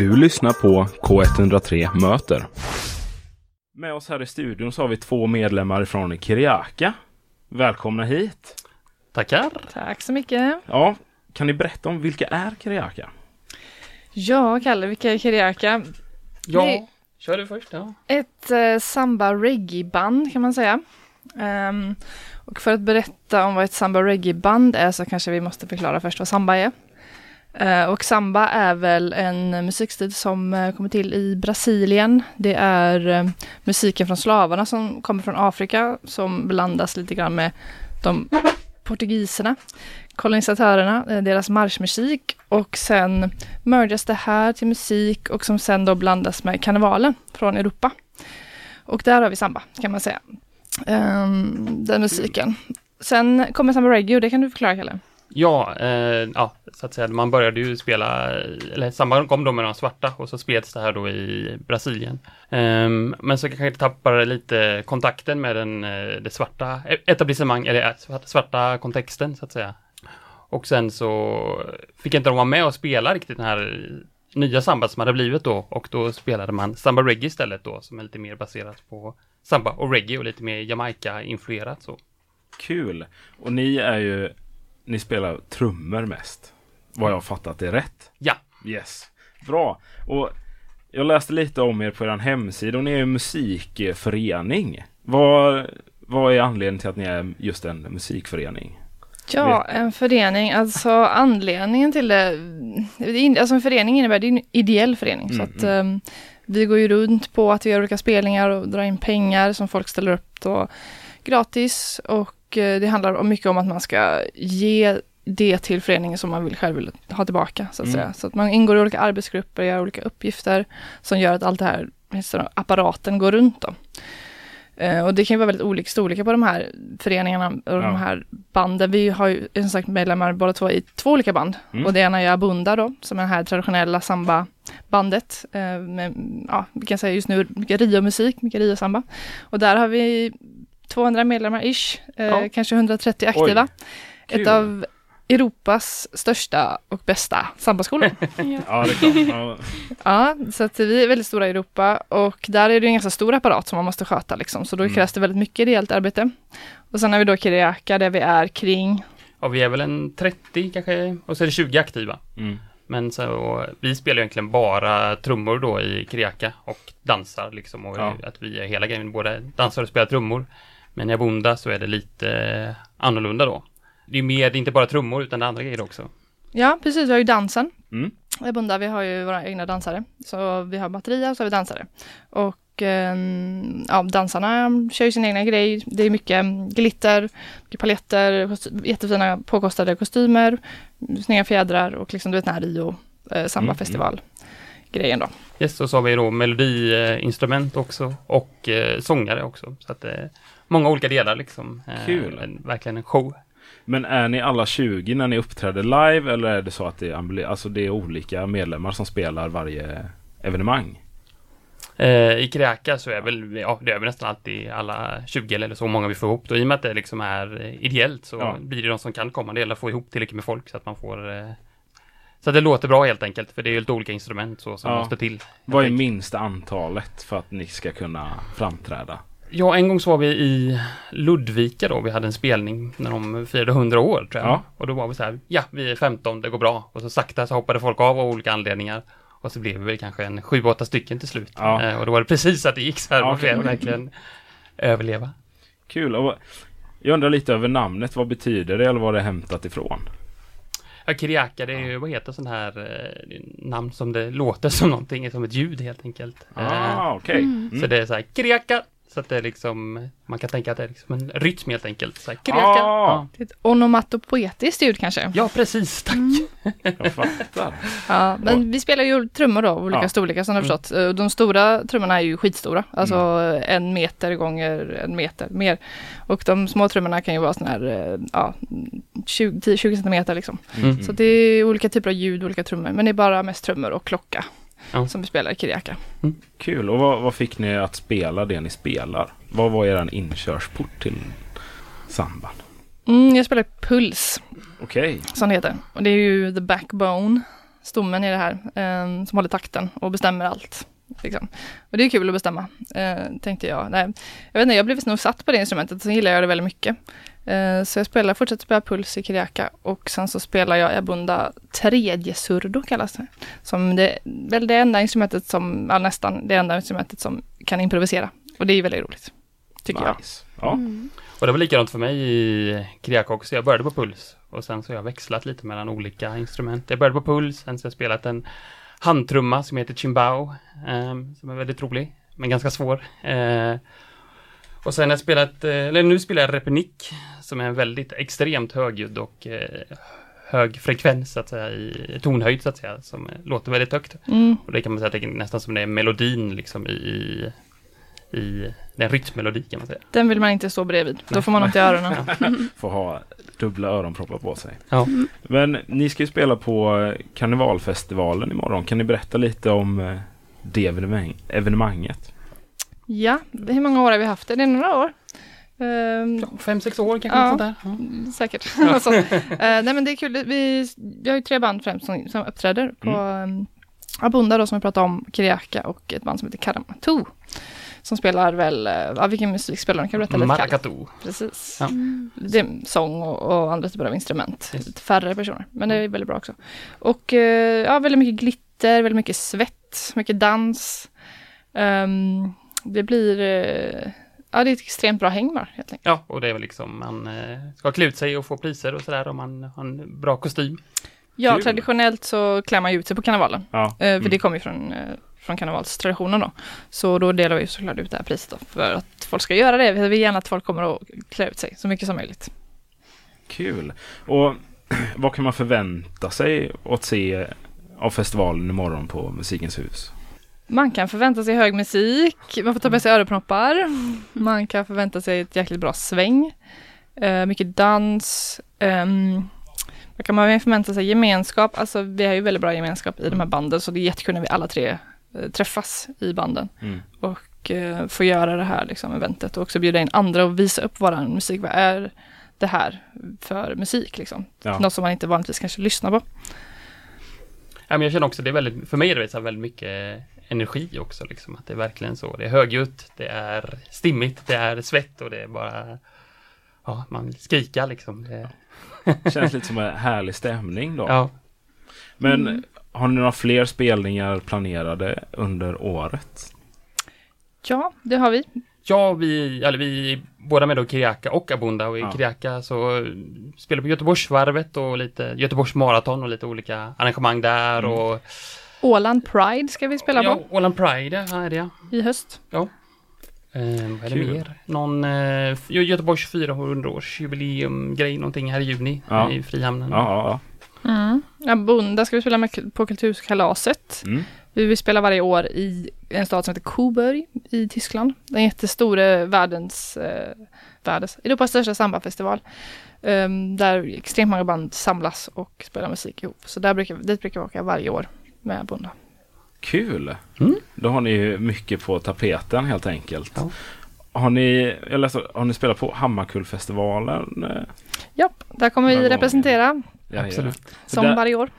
Du lyssnar på K103 Möter. Med oss här i studion så har vi två medlemmar från Kiriaka. Välkomna hit! Tackar! Tack så mycket! Ja, kan ni berätta om vilka är Kiriaka? Ja, Kalle, vilka är Kiriaka? Ja, Det- kör du först. Ja. Ett eh, samba reggae-band kan man säga. Ehm, och för att berätta om vad ett samba reggae-band är så kanske vi måste förklara först vad samba är. Eh, och samba är väl en musikstil som eh, kommer till i Brasilien. Det är eh, musiken från slavarna som kommer från Afrika som blandas lite grann med de portugiserna, kolonisatörerna, deras marschmusik och sen mergas det här till musik och som sen då blandas med karnevalen från Europa. Och där har vi samba kan man säga. Ehm, den musiken. Sen kommer samba reggae och det kan du förklara Kalle. Ja, eh, ja, så att säga, man började ju spela, eller samband kom då med de svarta och så spreds det här då i Brasilien. Eh, men så kanske det tappade lite kontakten med den, eh, det svarta e-, etablissemang, eller eh, svarta, svarta kontexten så att säga. Och sen så fick inte de vara med och spela riktigt den här nya samba som hade blivit då och då spelade man samba reggae istället då som är lite mer baserat på samba och reggae och lite mer Jamaica-influerat så. Kul! Och ni är ju, ni spelar trummor mest. Vad jag har fattat är rätt. Ja, Yes. Bra. Och jag läste lite om er på er hemsida och ni är en musikförening. Vad, vad är anledningen till att ni är just en musikförening? Ja, en förening, alltså anledningen till det, det alltså en förening innebär, det är en ideell förening, så Mm, att um, vi går ju runt på att vi gör olika spelningar och drar in pengar som folk ställer upp då gratis och eh, det handlar om mycket om att man ska ge det till föreningen som man vill själv vill ha tillbaka så att Mm. säga. Så att man ingår i olika arbetsgrupper, gör olika uppgifter som gör att allt det här, apparaten går runt då. Eh, och det kan ju vara väldigt olika storlekar på de här föreningarna och Ja. de här banden. Vi har ju som sagt medlemmar båda två i två olika band. Mm. Och det ena är Abunda då, som är det här traditionella samba-bandet. Eh, med, ja, vi kan säga just nu mycket Rio-musik, mycket Rio-samba. Och där har vi 200 medlemmar ish, eh, Ja. kanske 130 aktiva. Kul. Ett av Europas största och bästa sambaskolor. Ja, det är klart. Ja. Så att vi är väldigt stora i Europa och där är det en ganska stor apparat som man måste sköta liksom. Så då Mm. krävs det väldigt mycket ideellt arbete. Och sen har vi då Kiriaka där vi är kring, Ja, vi är väl en 30 kanske, och så är det 20 aktiva. Mm. Men så, vi spelar egentligen bara trummor då i Kriaka och dansar liksom. Och Ja. att vi är hela grejen, både dansar och spelar trummor. Men i Abunda så är det lite annorlunda då. Det är mer, det är inte bara trummor utan det är andra grejer också. ja precis, vi har ju dansen. Mm. I Bunda, vi har ju våra egna dansare. Så vi har batterier och så har vi dansare. Och ehm, ja, dansarna kör ju sin egna grej. Det är mycket glitter, mycket paletter, jättefina påkostade kostymer, snygga fjädrar och liksom du vet den här Rio eh, sambafestival grejen då. Yes, och så har vi då melodiinstrument också och eh, sångare också. Så att det är många olika delar liksom. Eh, Kul. en- Verkligen en show. Men är ni alla 20 när ni uppträder live eller är det så att det är, alltså det är olika medlemmar som spelar varje evenemang? Eh, I Kräka så är väl, ja det är väl nästan alltid alla 20 eller så många vi får ihop. Och i och med att det liksom är eh, ideellt så Ja. blir det de som kan komma. Det gäller att få ihop tillräckligt med folk så att man får eh, så att det låter bra helt enkelt. För det är ju lite olika instrument så som Ja. måste till. Vad är minsta antalet för att ni ska kunna framträda? Ja, en gång så var vi i Ludvika då. Vi hade en spelning när de firade 100 år tror jag. Ja. Och då var vi så här, ja vi är 15, det går bra. Och så sakta så hoppade folk av av olika anledningar. Och så blev vi väl kanske en 7-8 stycken till slut. Ja. Eh, och då var det precis att det gick så här. Ja, okej. verkligen överleva. Kul. Och jag undrar lite över namnet. Vad betyder det eller var det är hämtat ifrån? Ja, Kiriaka, det är ju, vad heter sån här eh, namn som det låter som någonting, som ett ljud helt enkelt. Eh, Ah, okej. Mm. Så Mm. det är så här, Kiriaka! Så att det är liksom, man kan tänka att det är liksom en rytm helt enkelt. Så här, Kiriaka! Ah. Ja. Det är ett onomatopoetiskt ljud kanske. ja, precis, tack! Jag fattar. Ja, men vi spelar ju trummor då, olika Ja. storlekar som ni har Mm. förstått. Eh, De stora trummorna är ju skitstora, alltså en meter gånger en meter mer. Och de små trummorna kan ju vara sådana här, eh, ja, 20, 10, 20 centimeter liksom. Mm. Så det är olika typer av ljud, olika trummor, men det är bara mest trummor och klocka Ja. som spelar i Kiriaka. Kul. Och vad, vad fick ni att spela det ni spelar? Vad var er inkörsport till samban? Mm, jag spelar Puls, Okej. som det heter. Och det är ju the backbone stommen i det här, eh, som håller takten och bestämmer allt. Liksom. Och det är kul att bestämma, eh, tänkte jag. Nej, jag vet inte, jag blev nog satt på det instrumentet, sen gillar jag det väldigt mycket. Eh, så jag spelar, fortsätter spela puls i Kiriaka och sen så spelar jag Abunda tredje surdo kallas det. Som det väl det enda instrumentet som, ja, nästan det enda instrumentet som kan improvisera. Och det är väldigt roligt, tycker jag. Nice. Ja. Mm. Och det var likadant för mig i Kriaka också. Jag började på puls och sen så har jag växlat lite mellan olika instrument. Jag började på puls, sen så har jag spelat en handtrumma som heter chimbao, eh, som är väldigt rolig, men ganska svår. Eh, och sen har jag spelat, eh, eller nu spelar jag repenik, som är en väldigt extremt högljudd och eh, hög frekvens så att säga, i tonhöjd så att säga, som låter väldigt högt. Mm. Och det kan man säga att det är nästan som det är melodin liksom i, i det är en rytmmelodi kan man säga. Den vill man inte stå bredvid, då får man ont i öronen. Får ha dubbla öronproppar på sig. Ja. Men ni ska ju spela på eh, Karnevalfestivalen imorgon. Kan ni berätta lite om eh, det evenemang- evenemanget? Ja, hur många år har vi haft det? Det är några år. Ehm, Fem, sex år kanske, Ja. något sånt där. Ja. Säkert. Eh, nej men det är kul. Vi, vi har ju tre band främst som, som uppträder på um, Abunda då som vi pratade om, Kiriaka och ett band som heter Karamatu. Som spelar väl, eh, ja vilken musik spelar de? Kan du berätta lite? Maracatu. Precis. Ja. Det är sång och, och andra typer av instrument. Yes. Lite färre personer, men det är väldigt bra också. Och eh, ja, väldigt mycket glitter, väldigt mycket svett, mycket dans. Ehm, det blir, eh, ja det är ett extremt bra häng bara helt enkelt. Ja, och det är väl liksom man ska klä ut sig och få priser och sådär om man har en bra kostym. Ja, Kul. traditionellt så klär man ju ut sig på karnevalen. Ja. Eh, för Mm. det kommer ju från, eh, från karnevalstraditionen då. Så då delar vi såklart ut det här priset då, för att folk ska göra det. Vi vill gärna att folk kommer att klä ut sig så mycket som möjligt. Kul. Och vad kan man förvänta sig att se av festivalen imorgon på Musikens hus? Man kan förvänta sig hög musik, man får ta med sig öronproppar. Man kan förvänta sig ett jäkligt bra sväng. Eh, mycket dans. Vad kan man förvänta sig? Gemenskap. Alltså vi har ju väldigt bra gemenskap i de här banden så det är jättekul när vi alla tre eh, träffas i banden. Mm. och eh, få göra det här liksom, eventet och också bjuda in andra och visa upp våran musik. Vad är det här för musik liksom? Ja. Något som man inte vanligtvis kanske lyssnar på. Ja, men jag känner också det är väldigt, för mig är det så väldigt mycket energi också liksom. Att det är verkligen så. Det är högljutt, det är stimmigt, det är svett och det är bara Ja, man vill skrika liksom. Det, Känns lite som en härlig stämning då. ja. Men Mm. har ni några fler spelningar planerade under året? Ja, det har vi. Ja, vi, eller vi är båda med då Kiriaka och Abunda och i Ja. Kiriaka så spelar vi på Göteborgsvarvet och lite Göteborgs maraton och lite olika arrangemang där Mm. och Åland Pride ska vi spela ja, på Åland Pride, ja, är det ja. i höst. Eh, vad är det Kul. mer? Någon eh, Gö- Göteborgs 400-årsjubileum grej någonting här i juni Ja. i Frihamnen. Ja, ja, Mm. Abunda ska vi spela med på Kulturkalaset. ja. Mm. Vi vill spela varje år i en stad som heter Coburg i Tyskland. Den jättestora världens, eh, världens Europas största sambafestival. Um, där extremt många band samlas och spelar musik ihop. Så där brukar, dit brukar vi åka varje år med Abunda. Kul! Mm. Då har ni ju mycket på tapeten helt enkelt. Ja. Har ni, jag läste, har ni spelat på Hammarkullfestivalen? Ja, där kommer vi representera ja, Absolut. som där- varje år.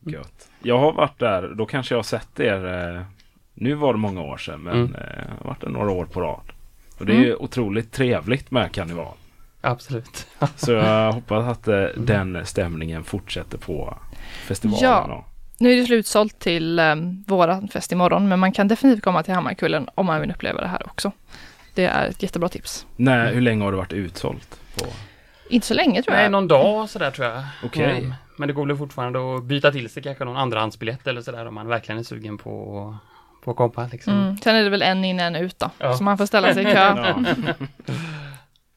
Gött. Jag har varit där, då kanske jag har sett er. Eh, nu var det många år sedan, men Mm. eh, jag har varit där några år på rad. Och det är ju otroligt trevligt med karneval. Absolut. Så jag hoppas att eh, den stämningen fortsätter på festivalen. Ja. Nu är det slutsålt till um, våran fest imorgon, men man kan definitivt komma till Hammarkullen om man vill uppleva det här också. Det är ett jättebra tips. Nej, hur länge har det varit utsålt? På? Inte så länge tror Nej, jag. någon dag sådär tror jag. Okej. Mm. Men det går väl fortfarande att byta till sig kanske någon andrahandsbiljett eller sådär om man verkligen är sugen på, på att komma liksom. Mm. Sen är det väl en in en ut då, Ja. så man får ställa sig i kö.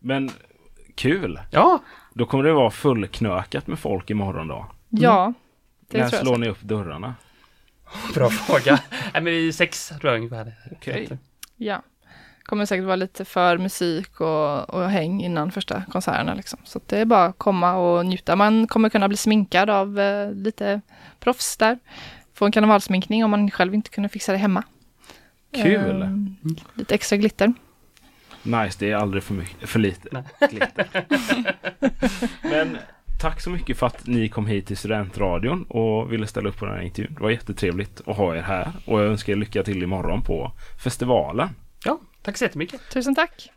Men kul! Ja, Då kommer det vara fullknökat med folk imorgon då. Ja, det När slår ni upp dörrarna? bra fråga. Nej men vi är sex tror jag ungefär. Okej. Ja. Kommer säkert vara lite för musik och, och häng innan första konserterna liksom. Så det är bara att komma och njuta. Man kommer kunna bli sminkad av eh, lite proffs där. Få en karnevalsminkning om man själv inte kunde fixa det hemma. Kul! Ehm, lite extra glitter. Nice, det är aldrig för, mycket, för lite Nej. glitter. Men tack så mycket för att ni kom hit till Studentradion och ville ställa upp på den här intervjun. Det var jättetrevligt att ha er här och jag önskar er lycka till imorgon på festivalen. Ja, tack så jättemycket. Tusen tack.